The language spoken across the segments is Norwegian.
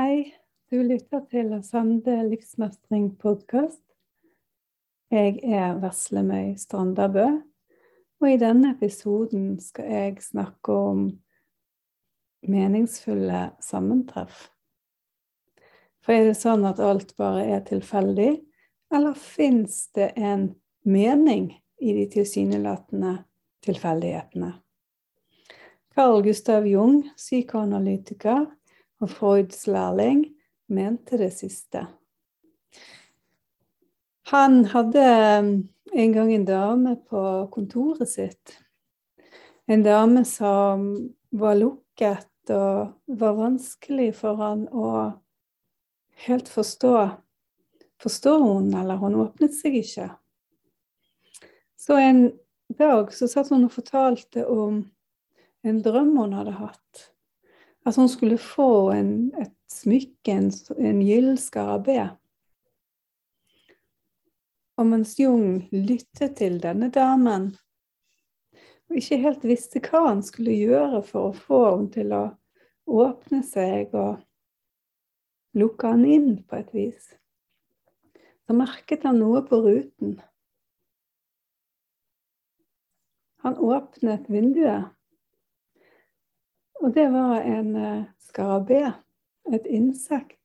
Hei, du lytter til Sande livsmestring-podkast. Jeg er Veslemøy Strandabø, og i denne episoden skal jeg snakke om meningsfulle sammentreff. For er det sånn at alt bare er tilfeldig, eller fins det en mening i de tilsynelatende tilfeldighetene? Carl Gustav Jung, psykoanalytiker og Freuds lærling, mente det siste. Han hadde um, en gang en dame på kontoret sitt. En dame som var lukket og var vanskelig for han å helt forstå. Forstår hun, eller hun åpnet seg ikke. Så en dag så satt hun og fortalte om en drøm hun hadde hatt. At hun skulle få en, et smykke, en, en gyllen skarabé. Og mens Jung lyttet til denne damen, og ikke helt visste hva han skulle gjøre for å få henne til å åpne seg og lukke han inn på et vis, så merket han noe på ruten. Han åpnet vinduet og det var en uh, skarabé, et insekt.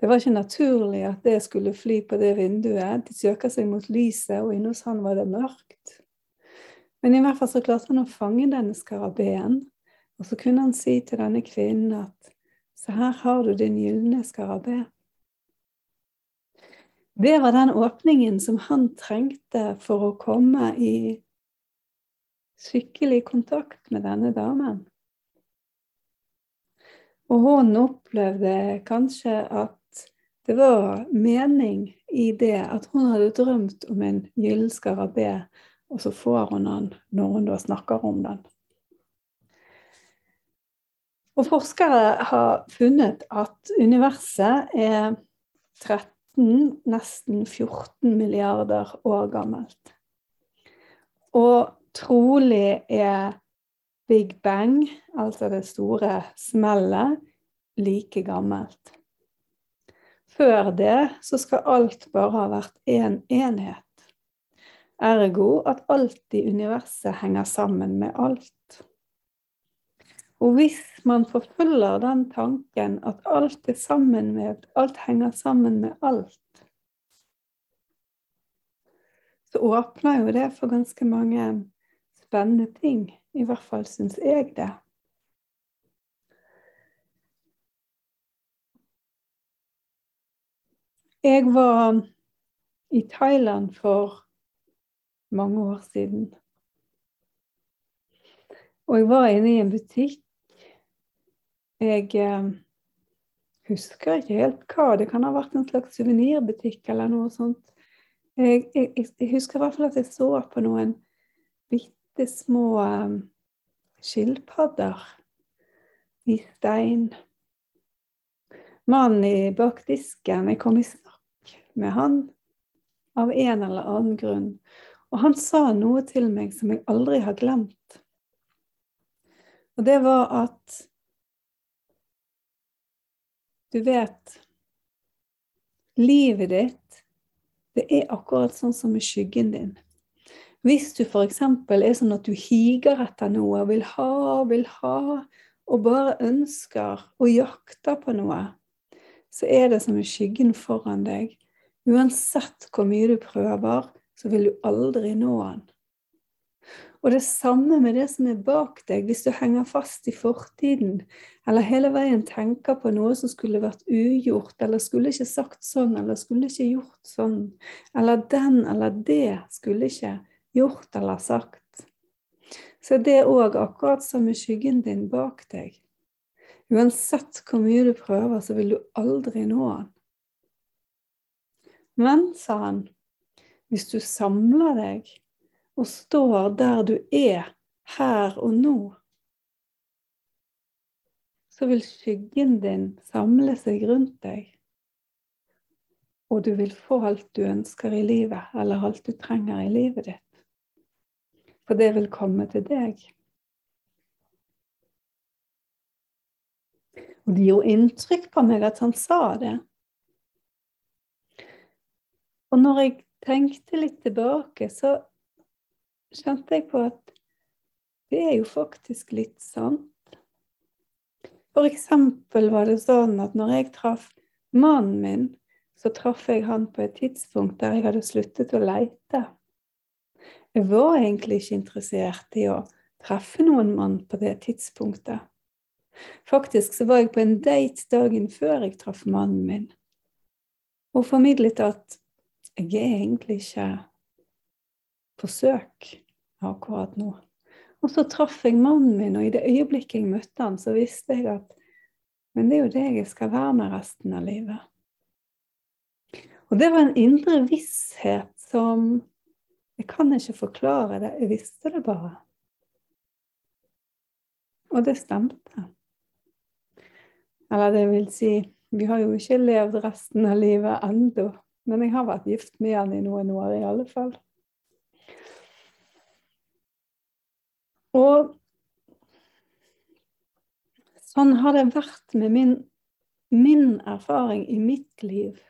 Det var ikke naturlig at det skulle fly på det vinduet. De søker seg mot lyset, og inne hos han var det mørkt. Men i hvert fall så klarte han å fange denne skarabeen. Og så kunne han si til denne kvinnen at så her har du din gylne skarabé. Det var den åpningen som han trengte for å komme i skikkelig kontakt med denne damen. Og hun opplevde kanskje at det var mening i det at hun hadde drømt om en gyllen skarabé, og så får hun den når hun da snakker om den. Og forskere har funnet at universet er 13, nesten 14 milliarder år gammelt. Og trolig er Big Bang, altså det store smellet, like gammelt. Før det så skal alt bare ha vært én en enhet. Ergo at alt i universet henger sammen med alt. Og hvis man forfølger den tanken at alt er sammen med alt henger sammen med alt, så åpner jo det for ganske mange spennende ting. I hvert fall syns jeg det. Jeg var i Thailand for mange år siden. Og jeg var inne i en butikk. Jeg eh, husker ikke helt hva. Det kan ha vært en slags suvenirbutikk eller noe sånt. Jeg, jeg, jeg, husker i hvert fall at jeg så på noen bitte små um, skilpadder i stein. Mannen bak disken Jeg kom i snakk med han av en eller annen grunn. Og han sa noe til meg som jeg aldri har glemt. Og det var at Du vet Livet ditt, det er akkurat sånn som med skyggen din. Hvis du f.eks. er sånn at du higer etter noe, vil ha vil ha, og bare ønsker og jakter på noe, så er det som en skyggen foran deg. Uansett hvor mye du prøver, så vil du aldri nå den. Og det samme med det som er bak deg. Hvis du henger fast i fortiden, eller hele veien tenker på noe som skulle vært ugjort, eller skulle ikke sagt sånn, eller skulle ikke gjort sånn, eller den eller det skulle ikke, gjort eller sagt, så det er òg akkurat som med skyggen din bak deg. Uansett hvor mye du prøver, så vil du aldri nå han. Men, sa han, hvis du samler deg og står der du er her og nå, så vil skyggen din samle seg rundt deg. Og du vil få alt du ønsker i livet, eller alt du trenger i livet ditt. For det vil komme til deg. Og det gjorde inntrykk på meg at han sa det. Og når jeg tenkte litt tilbake, så kjente jeg på at det er jo faktisk litt sant. For eksempel var det sånn at når jeg traff mannen min, så traff jeg han på et tidspunkt der jeg hadde sluttet å leite. Jeg var egentlig ikke interessert i å treffe noen mann på det tidspunktet. Faktisk så var jeg på en date dagen før jeg traff mannen min, og formidlet at jeg er egentlig ikke på søk akkurat nå. Og så traff jeg mannen min, og i det øyeblikket jeg møtte han, så visste jeg at Men det er jo det jeg skal være med resten av livet. Og det var en indre visshet som Jeg kan ikke forklare det, jeg visste det bare. Og det stemte. Eller det vil si, vi har jo ikke levd resten av livet ennå, men jeg har vært gift med han i noen år i alle fall. Og sånn har det vært med min, min erfaring i mitt liv.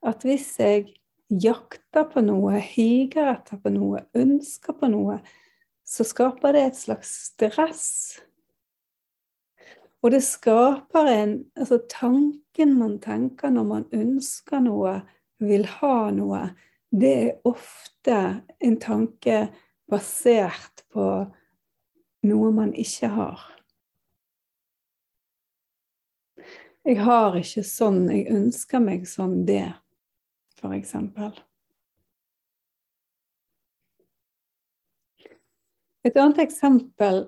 At hvis jeg jakter på noe, higer etter på noe, ønsker på noe, så skaper det et slags stress. Og det skaper en Altså tanken man tenker når man ønsker noe, vil ha noe, det er ofte en tanke basert på noe man ikke har. Jeg har ikke sånn, jeg ønsker meg sånn det, eksempel. Et annet eksempel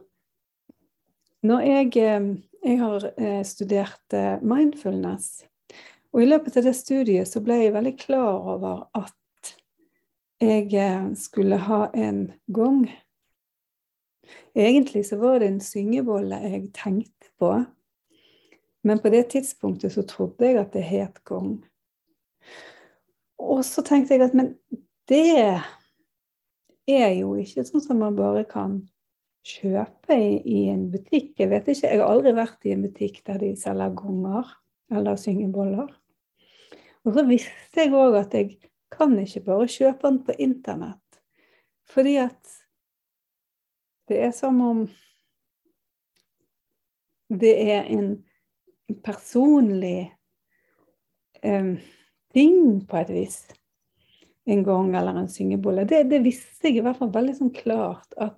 Når jeg, eh, jeg har eh, studert eh, mindfulness, og i løpet av det studiet så ble jeg veldig klar over at jeg skulle ha en gong Egentlig så var det en syngebolle jeg tenkte på, men på det tidspunktet så trodde jeg at det het gong. Og så tenkte jeg at men det er jo ikke sånn som man bare kan kjøpe i, i en butikk. Jeg vet ikke, jeg har aldri vært i en butikk der de selger gonger eller syngeboller. Og så visste jeg òg at jeg kan ikke bare kjøpe den på internett. Fordi at det er som om det er en personlig um, ting på et vis. En gang eller en syngebolle. Det, det visste jeg i hvert fall veldig sånn klart at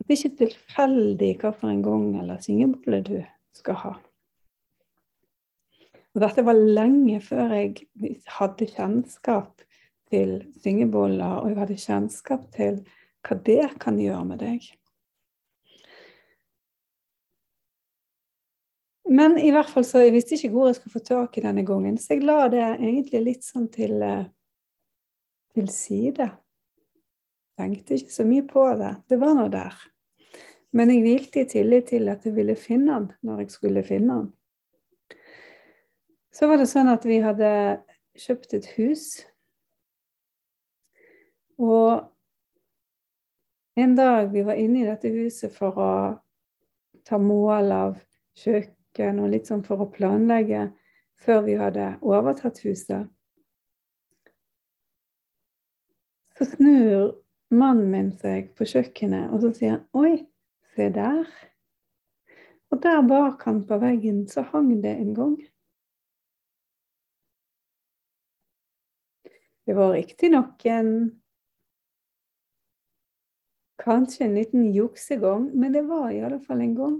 det er ikke tilfeldig hvilken gang eller syngebolle du skal ha. Og dette var lenge før jeg hadde kjennskap til syngeboller, og jeg hadde kjennskap til hva det kan gjøre med deg. Men i hvert fall så jeg visste ikke hvor jeg skulle få tak i denne gangen, så jeg la det egentlig litt sånn til, eh, til side. Tenkte ikke så mye på det. Det var nå der. Men jeg hvilte i tillit til at jeg ville finne den når jeg skulle finne den. Så var det sånn at vi hadde kjøpt et hus. Og en dag vi var inne i dette huset for å ta mål av kjøkken og litt sånn for å planlegge før vi hadde overtatt huset, så snur mannen min seg på kjøkkenet, og så sier han 'oi, se der'. Og der bak han på veggen så hang det en gang. Det var riktignok en Kanskje en liten juksegang, men det var i alle fall en gang.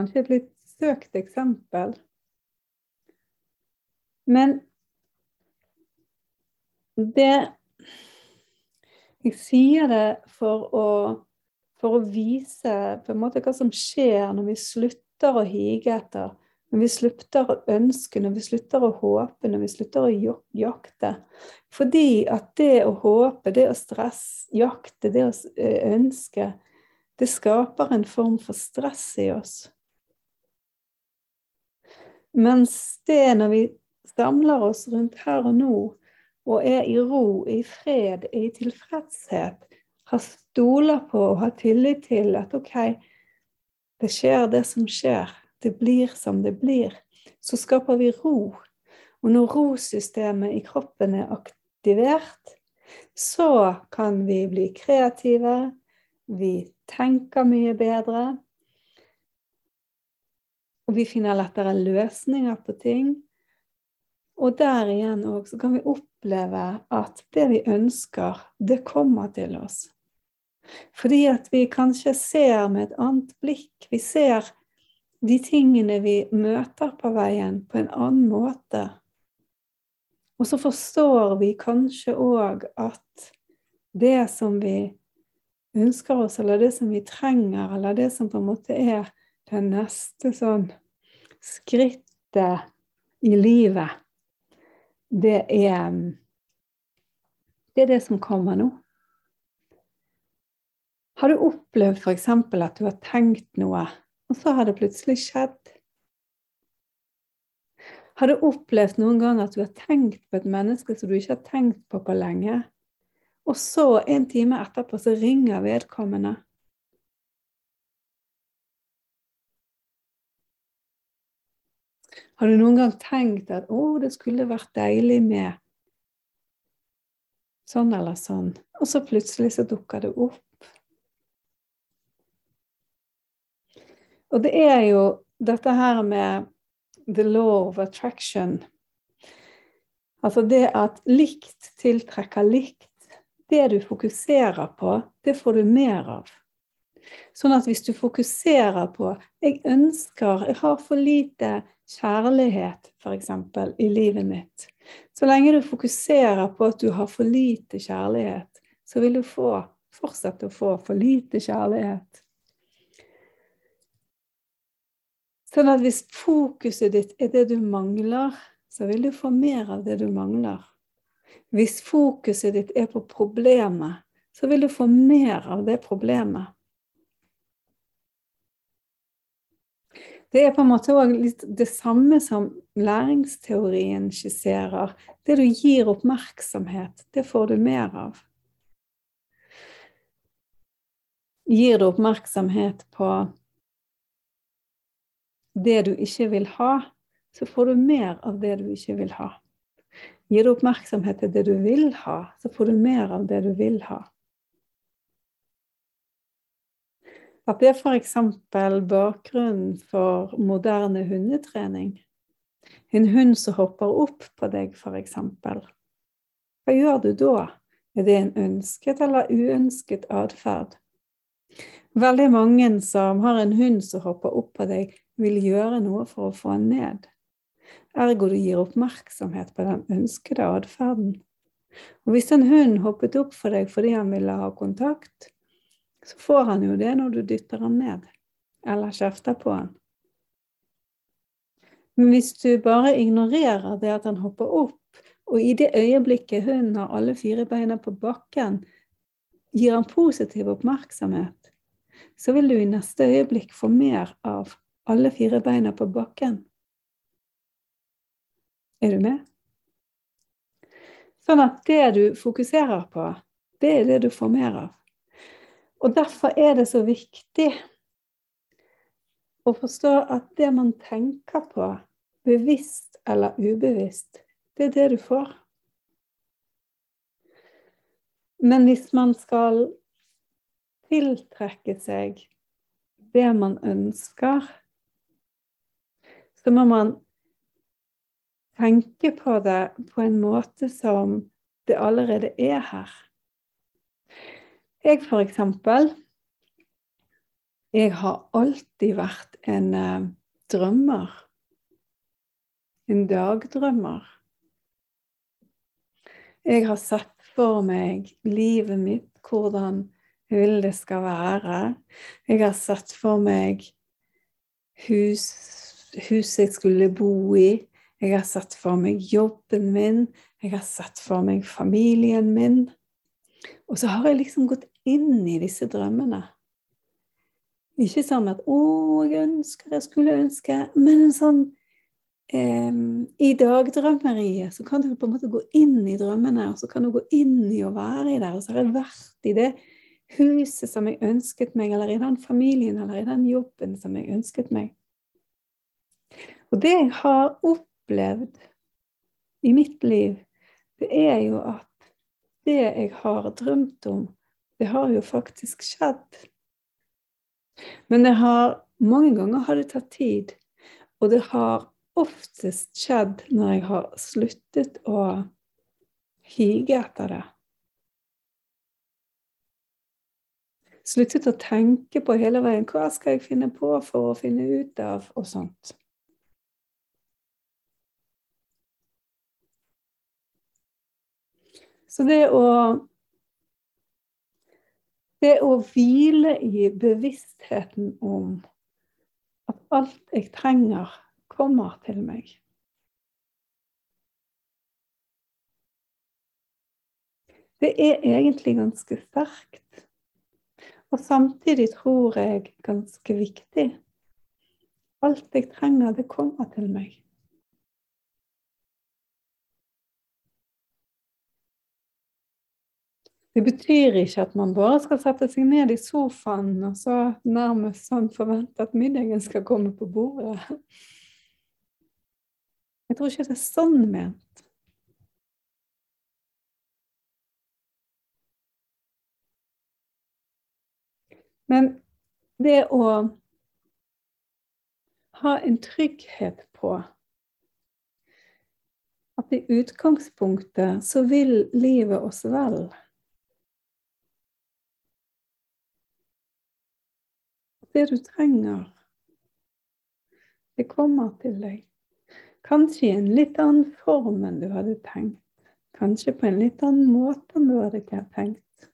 Kanskje et litt søkt eksempel. Men det Jeg sier det for å, for å vise på en måte hva som skjer når vi slutter å hige etter, når vi slutter å ønske, når vi slutter å håpe, når vi slutter å jakte. Fordi at det å håpe, det å stresse, jakte, det å ønske, det skaper en form for stress i oss. Mens det når vi samler oss rundt her og nå og er i ro, i fred, i tilfredshet, har stoler på og har tillit til at OK, det skjer det som skjer, det blir som det blir, så skaper vi ro. Og når rosystemet i kroppen er aktivert, så kan vi bli kreative, vi tenker mye bedre, og vi finner lettere løsninger på ting. Og der igjen òg så kan vi oppleve at det vi ønsker, det kommer til oss. Fordi at vi kanskje ser med et annet blikk. Vi ser de tingene vi møter på veien, på en annen måte. Og så forstår vi kanskje òg at det som vi ønsker oss, eller det som vi trenger, eller det som på en måte er det neste sånn skrittet i livet, det er det er det som kommer nå. Har du opplevd f.eks. at du har tenkt noe, og så har det plutselig skjedd? Har du opplevd noen gang at du har tenkt på et menneske som du ikke har tenkt på på lenge, og så en time etterpå så ringer vedkommende? Har du noen gang tenkt at 'å, det skulle vært deilig med sånn eller sånn', og så plutselig så dukker det opp? Og det er jo dette her med the law of attraction. Altså det at likt tiltrekker likt. Det du fokuserer på, det får du mer av. Sånn at hvis du fokuserer på 'jeg ønsker, jeg har for lite kjærlighet, f.eks., i livet mitt'. Så lenge du fokuserer på at du har for lite kjærlighet, så vil du få, fortsette å få for lite kjærlighet. Sånn at hvis fokuset ditt er det du mangler, så vil du få mer av det du mangler. Hvis fokuset ditt er på problemet, så vil du få mer av det problemet. Det er på en måte òg litt det samme som læringsteorien skisserer. Det du gir oppmerksomhet, det får du mer av. Gir du oppmerksomhet på det du ikke vil ha, så får du mer av det du ikke vil ha. Gir du oppmerksomhet til det du vil ha, så får du mer av det du vil ha. At det er f.eks. bakgrunnen for moderne hundetrening. En hund som hopper opp på deg, f.eks. Hva gjør du da? Er det en ønsket eller uønsket atferd? Veldig mange som har en hund som hopper opp på deg, vil gjøre noe for å få den ned. Ergo du gir oppmerksomhet på den ønskede atferden. Og hvis en hund hoppet opp for deg fordi han ville ha kontakt, så får han jo det når du dytter han ned, eller kjefter på han. Men hvis du bare ignorerer det at han hopper opp, og i det øyeblikket hunden har alle fire beina på bakken, gir han positiv oppmerksomhet, så vil du i neste øyeblikk få mer av alle fire beina på bakken. Er du med? Sånn at det du fokuserer på, det er det du får mer av. Og derfor er det så viktig å forstå at det man tenker på, bevisst eller ubevisst, det er det du får. Men hvis man skal tiltrekke seg det man ønsker, så må man tenke på det på en måte som det allerede er her. Jeg, for eksempel Jeg har alltid vært en eh, drømmer. En dagdrømmer. Jeg har sett for meg livet mitt, hvordan jeg vil det skal være. Jeg har sett for meg hus, huset jeg skulle bo i. Jeg har sett for meg jobben min. Jeg har sett for meg familien min. Og så har jeg liksom gått inn i disse drømmene. Ikke sånn at 'Å, jeg ønsker, jeg skulle ønske', men en sånn eh, i dagdrømmeriet så kan du på en måte gå inn i drømmene, og så kan du gå inn i å være i der. Og så har jeg vært i det huset som jeg ønsket meg, eller i den familien eller i den jobben som jeg ønsket meg. Og det jeg har opplevd i mitt liv, det er jo at det jeg har drømt om, det har jo faktisk skjedd. Men det har mange ganger har det tatt tid, og det har oftest skjedd når jeg har sluttet å hige etter det. Sluttet å tenke på hele veien hva skal jeg finne på for å finne ut av, og sånt. Så det å Det å hvile i bevisstheten om at alt jeg trenger, kommer til meg. Det er egentlig ganske sterkt. Og samtidig tror jeg ganske viktig. Alt jeg trenger, det kommer til meg. Det betyr ikke at man bare skal sette seg ned i sofaen og så nærmest sånn forvente at middagen skal komme på bordet. Jeg tror ikke det er sånn ment. Men det å ha en trygghet på at i utgangspunktet så vil livet oss vel. Det du trenger, det kommer til deg. Kanskje i en litt annen form enn du hadde tenkt. Kanskje på en litt annen måte enn du hadde tenkt.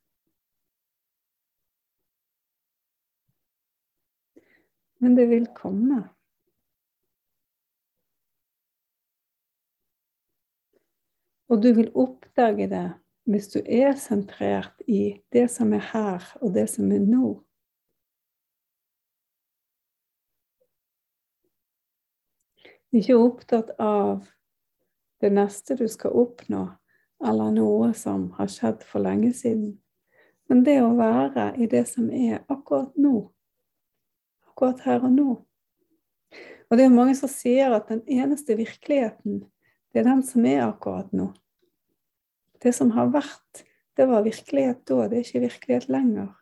Men det vil komme. Og du vil oppdage det hvis du er sentrert i det som er her, og det som er nå. Ikke opptatt av det neste du skal oppnå, eller noe som har skjedd for lenge siden. Men det å være i det som er akkurat nå. Akkurat her og nå. Og det er mange som sier at den eneste virkeligheten, det er den som er akkurat nå. Det som har vært, det var virkelighet da, det er ikke virkelighet lenger.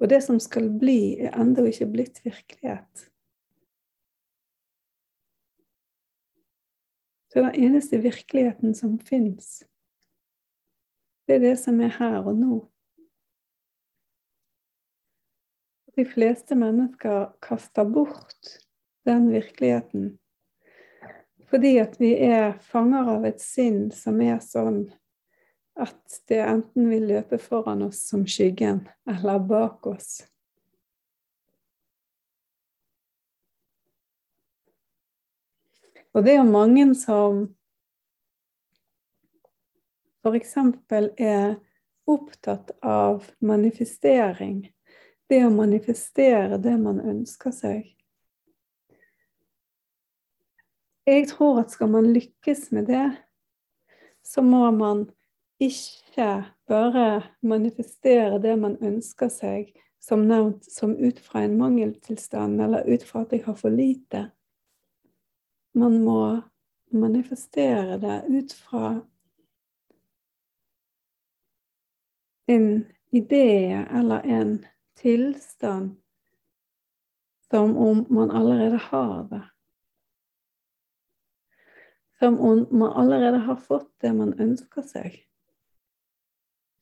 Og det som skal bli, er ennå ikke blitt virkelighet. Så den eneste virkeligheten som fins, det er det som er her og nå. De fleste mennesker kaster bort den virkeligheten fordi at vi er fanger av et sinn som er sånn at det enten vil løpe foran oss som skyggen, eller bak oss. Og det er mange som f.eks. er opptatt av manifestering. Det å manifestere det man ønsker seg. Jeg tror at skal man lykkes med det, så må man ikke bare manifestere det man ønsker seg, som nevnt, som ut fra en mangeltilstand, eller ut fra at jeg har for lite. Man må manifestere det ut fra en idé eller en tilstand som om man allerede har det. Som om man allerede har fått det man ønsker seg.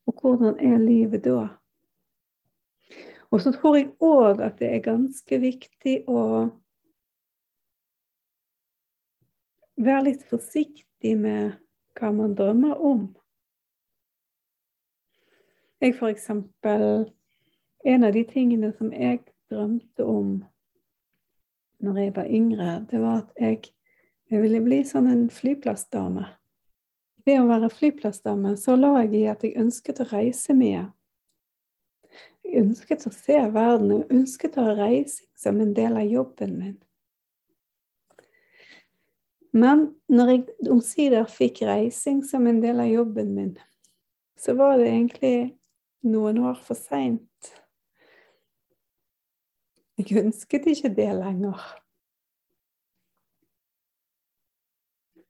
Og hvordan er livet da? Og så tror jeg òg at det er ganske viktig å Vær litt forsiktig med hva man drømmer om. Jeg for eksempel En av de tingene som jeg drømte om når jeg var yngre, det var at jeg, jeg ville bli sånn en flyplassdame. Ved å være flyplassdame så lå jeg i at jeg ønsket å reise mye. Jeg ønsket å se verden, og ønsket å reise som en del av jobben min. Men når jeg omsider fikk reising som en del av jobben min, så var det egentlig noen år for seint. Jeg ønsket ikke det lenger.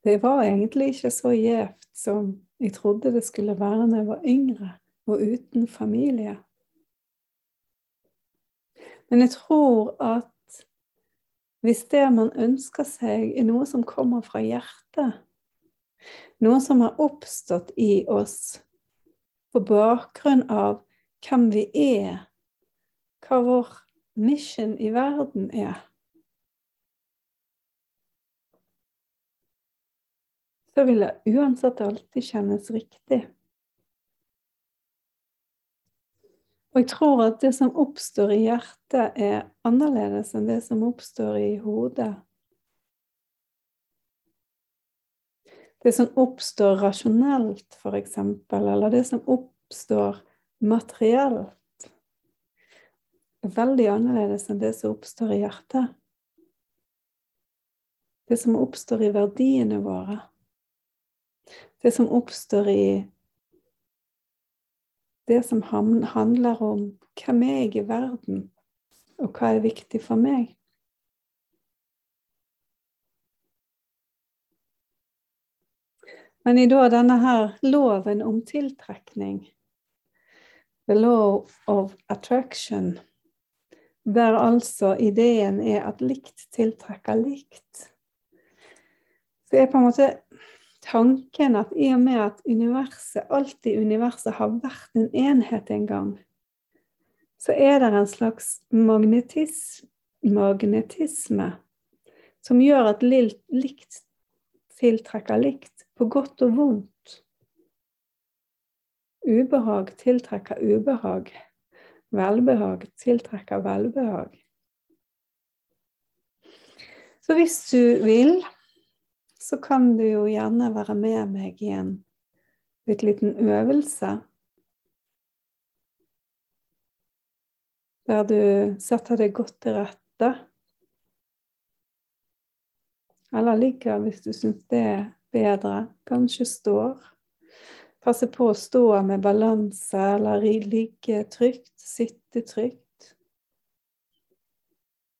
Det var egentlig ikke så gjevt som jeg trodde det skulle være når jeg var yngre og uten familie. Men jeg tror at hvis det man ønsker seg, er noe som kommer fra hjertet, noe som har oppstått i oss på bakgrunn av hvem vi er, hva vår mission i verden er, så vil det uansett alltid kjennes riktig. Og jeg tror at det som oppstår i hjertet, er annerledes enn det som oppstår i hodet. Det som oppstår rasjonelt, f.eks., eller det som oppstår materielt, er veldig annerledes enn det som oppstår i hjertet. Det som oppstår i verdiene våre. Det som oppstår i det som handler om hvem er jeg i verden, og hva er viktig for meg. Men i da denne her loven om tiltrekning, the law of attraction, der altså ideen er at likt tiltrekker likt, så er på en måte tanken at i og med at universet, alt i universet har vært en enhet en gang, så er det en slags magnetis, magnetisme som gjør at likt tiltrekker likt, på godt og vondt. Ubehag tiltrekker ubehag. Velbehag tiltrekker velbehag. Så hvis du vil så kan du jo gjerne være med meg i en litt liten øvelse. Der du setter deg godt til rette. Eller ligger, hvis du syns det er bedre. Kanskje står. Passe på å stå med balanse, eller ligge trygt, sitte trygt.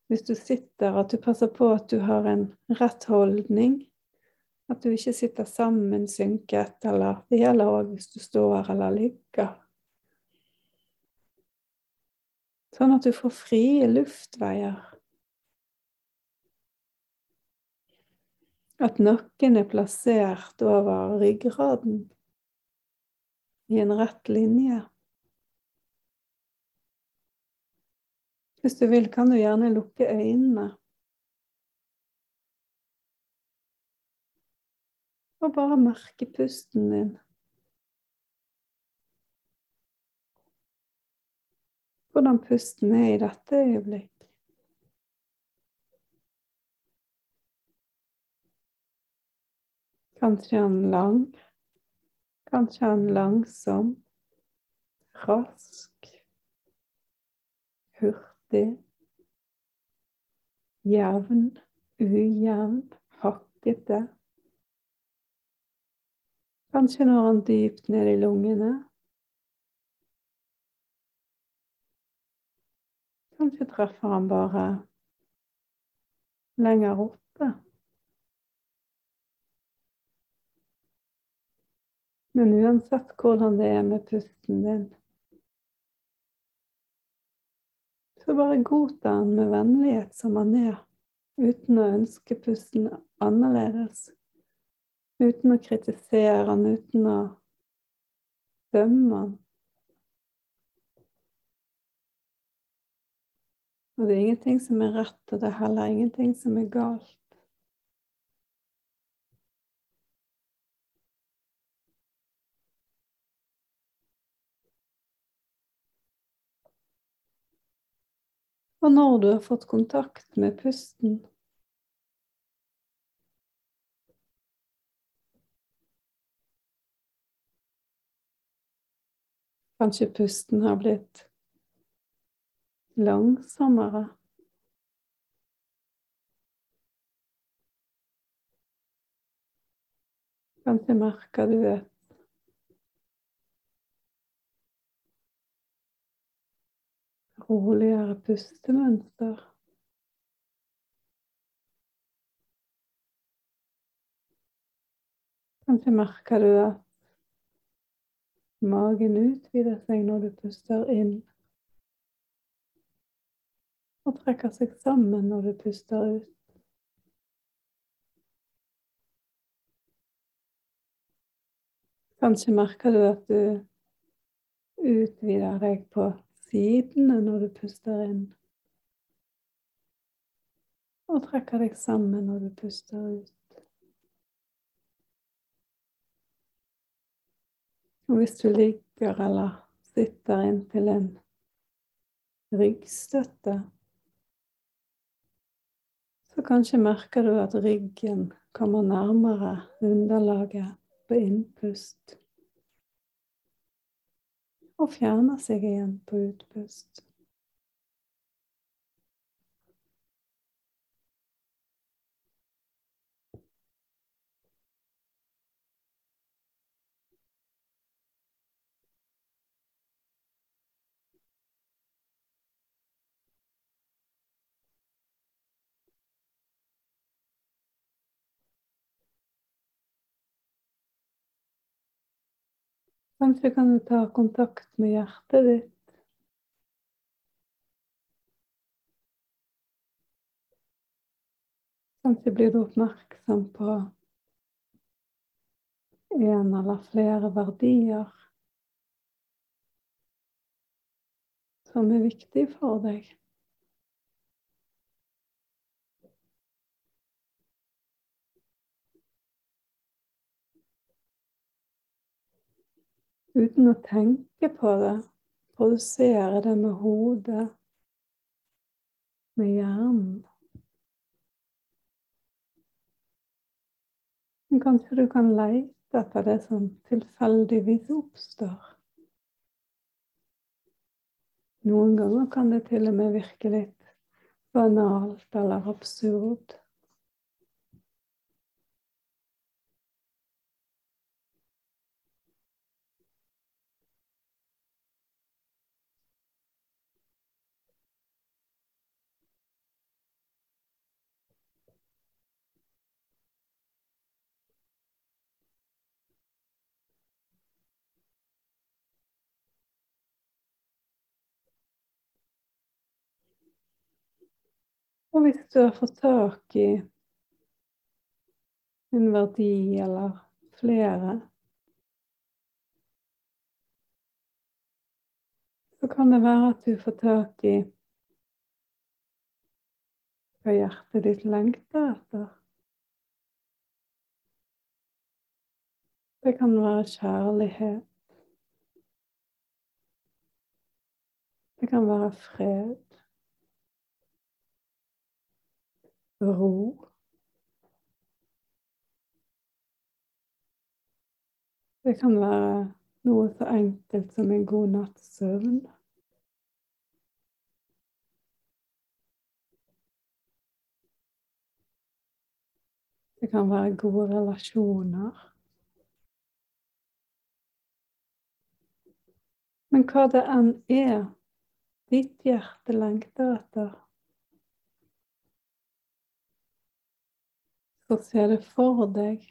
Hvis du sitter, at du passer på at du har en rett holdning. At du ikke sitter sammensynket, eller det gjelder òg hvis du står eller ligger. Sånn at du får frie luftveier. At nakken er plassert over ryggraden i en rett linje. Hvis du vil, kan du gjerne lukke øynene. Og bare merke pusten din. Hvordan pusten er i dette øyeblikk. Kanskje han lang, kanskje han langsom, rask, hurtig, jevn, ujevn, hakkete. Kanskje når han dypt ned i lungene. Kanskje treffer han bare lenger oppe. Men uansett hvordan det er med pusten din, så bare godta han med vennlighet som han er, uten å ønske pusten annerledes. Uten å kritisere han, uten å dømme han. Og det er ingenting som er rett, og det er heller ingenting som er galt. Og når du har fått kontakt med pusten, Kanskje pusten har blitt langsommere. Kanskje merker du et roligere pustemønster. Kanskje merker du at magen utvider seg når du puster inn, og trekker seg sammen når du puster ut. Kanskje merker du at du utvider deg på sidene når du puster inn. Og trekker deg sammen når du puster ut. Og hvis du ligger eller sitter inntil en ryggstøtte, så kanskje merker du at ryggen kommer nærmere underlaget på innpust og fjerner seg igjen på utpust. Kanskje kan du ta kontakt med hjertet ditt. Kanskje blir du oppmerksom på en eller flere verdier som er viktige for deg. Uten å tenke på det, produsere det med hodet, med hjernen. Men kanskje du kan leite etter det som tilfeldigvis oppstår. Noen ganger kan det til og med virke litt banalt eller absurd. Og hvis du har fått tak i en verdi eller flere, så kan det være at du får tak i hva hjertet ditt lengter etter. Det kan være kjærlighet. Det kan være fred. Ro. Det kan være noe så enkelt som en god natts søvn. Det kan være gode relasjoner. Men hva det enn er ditt hjerte lengter etter, så ser det for deg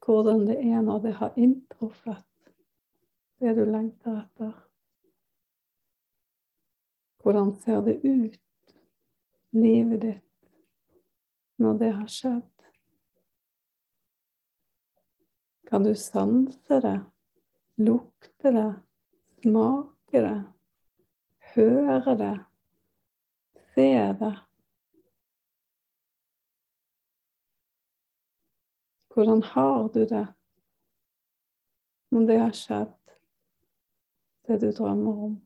hvordan det er når det har inntruffet, det du lengter etter. Hvordan ser det ut, livet ditt, når det har skjedd? Kan du sanse det, lukte det, smake det, høre det, se det? Hvordan har du det om det har skjedd, det du drømmer om?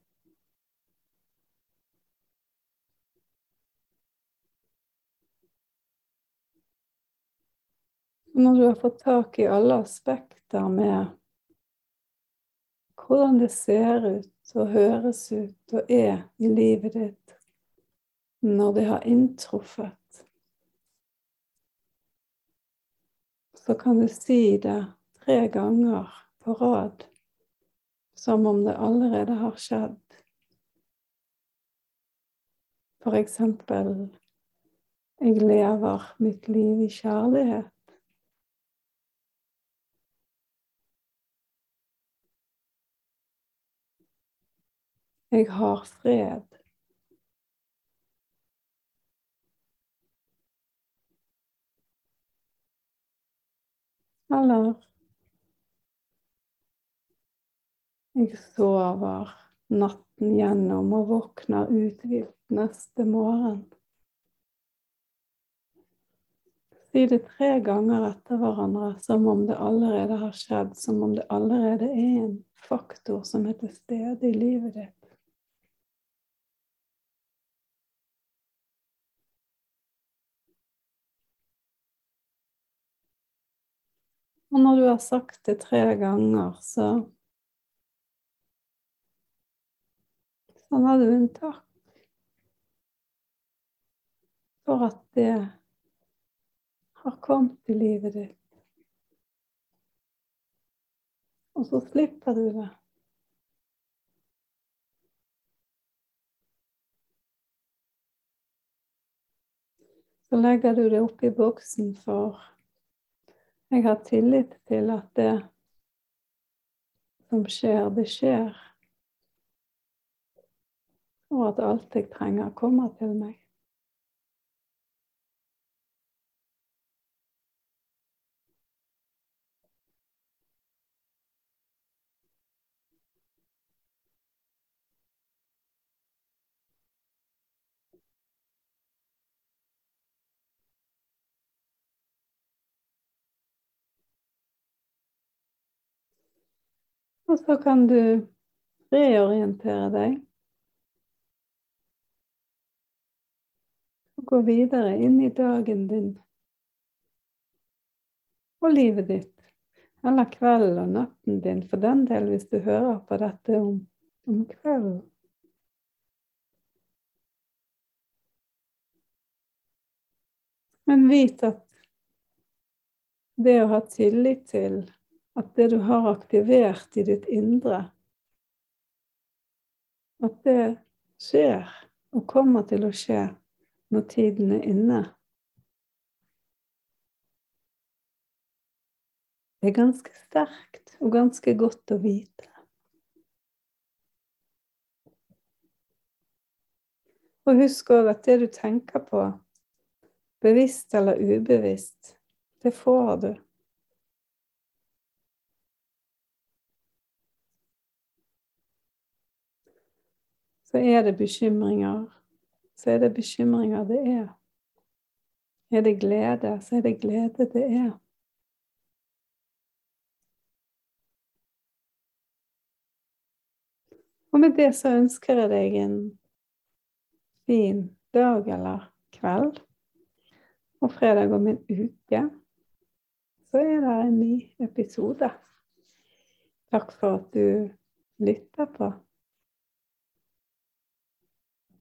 Når du har fått tak i alle aspekter med hvordan det ser ut og høres ut og er i livet ditt når det har inntruffet så kan du si det tre ganger på rad, som om det allerede har skjedd. For eksempel Jeg lever mitt liv i kjærlighet. Jeg har fred. Eller jeg sover natten gjennom og våkner uthvilt neste morgen. Si det tre ganger etter hverandre som om det allerede har skjedd, som om det allerede er en faktor som er til stede i livet ditt. Og når du har sagt det tre ganger, så Sånn har du en takk for at det har kommet i livet ditt. Og så slipper du det. Så legger du det oppi boksen for jeg har tillit til at det som skjer, det skjer. Og at alt jeg trenger, kommer til meg. Og så kan du reorientere deg. Og gå videre inn i dagen din og livet ditt. Eller kvelden og natten din, for den del, hvis du hører på dette om, om kvelden. Men vit at det å ha tillit til at det du har aktivert i ditt indre, at det skjer og kommer til å skje når tiden er inne. Det er ganske sterkt og ganske godt å vite. Og husk òg at det du tenker på, bevisst eller ubevisst, det får du. Så er det bekymringer. Så er det bekymringer det er. Er det glede, så er det glede det er. Og med det så ønsker jeg deg en fin dag eller kveld. Og fredag om en uke så er det en ny episode. Takk for at du lytter på.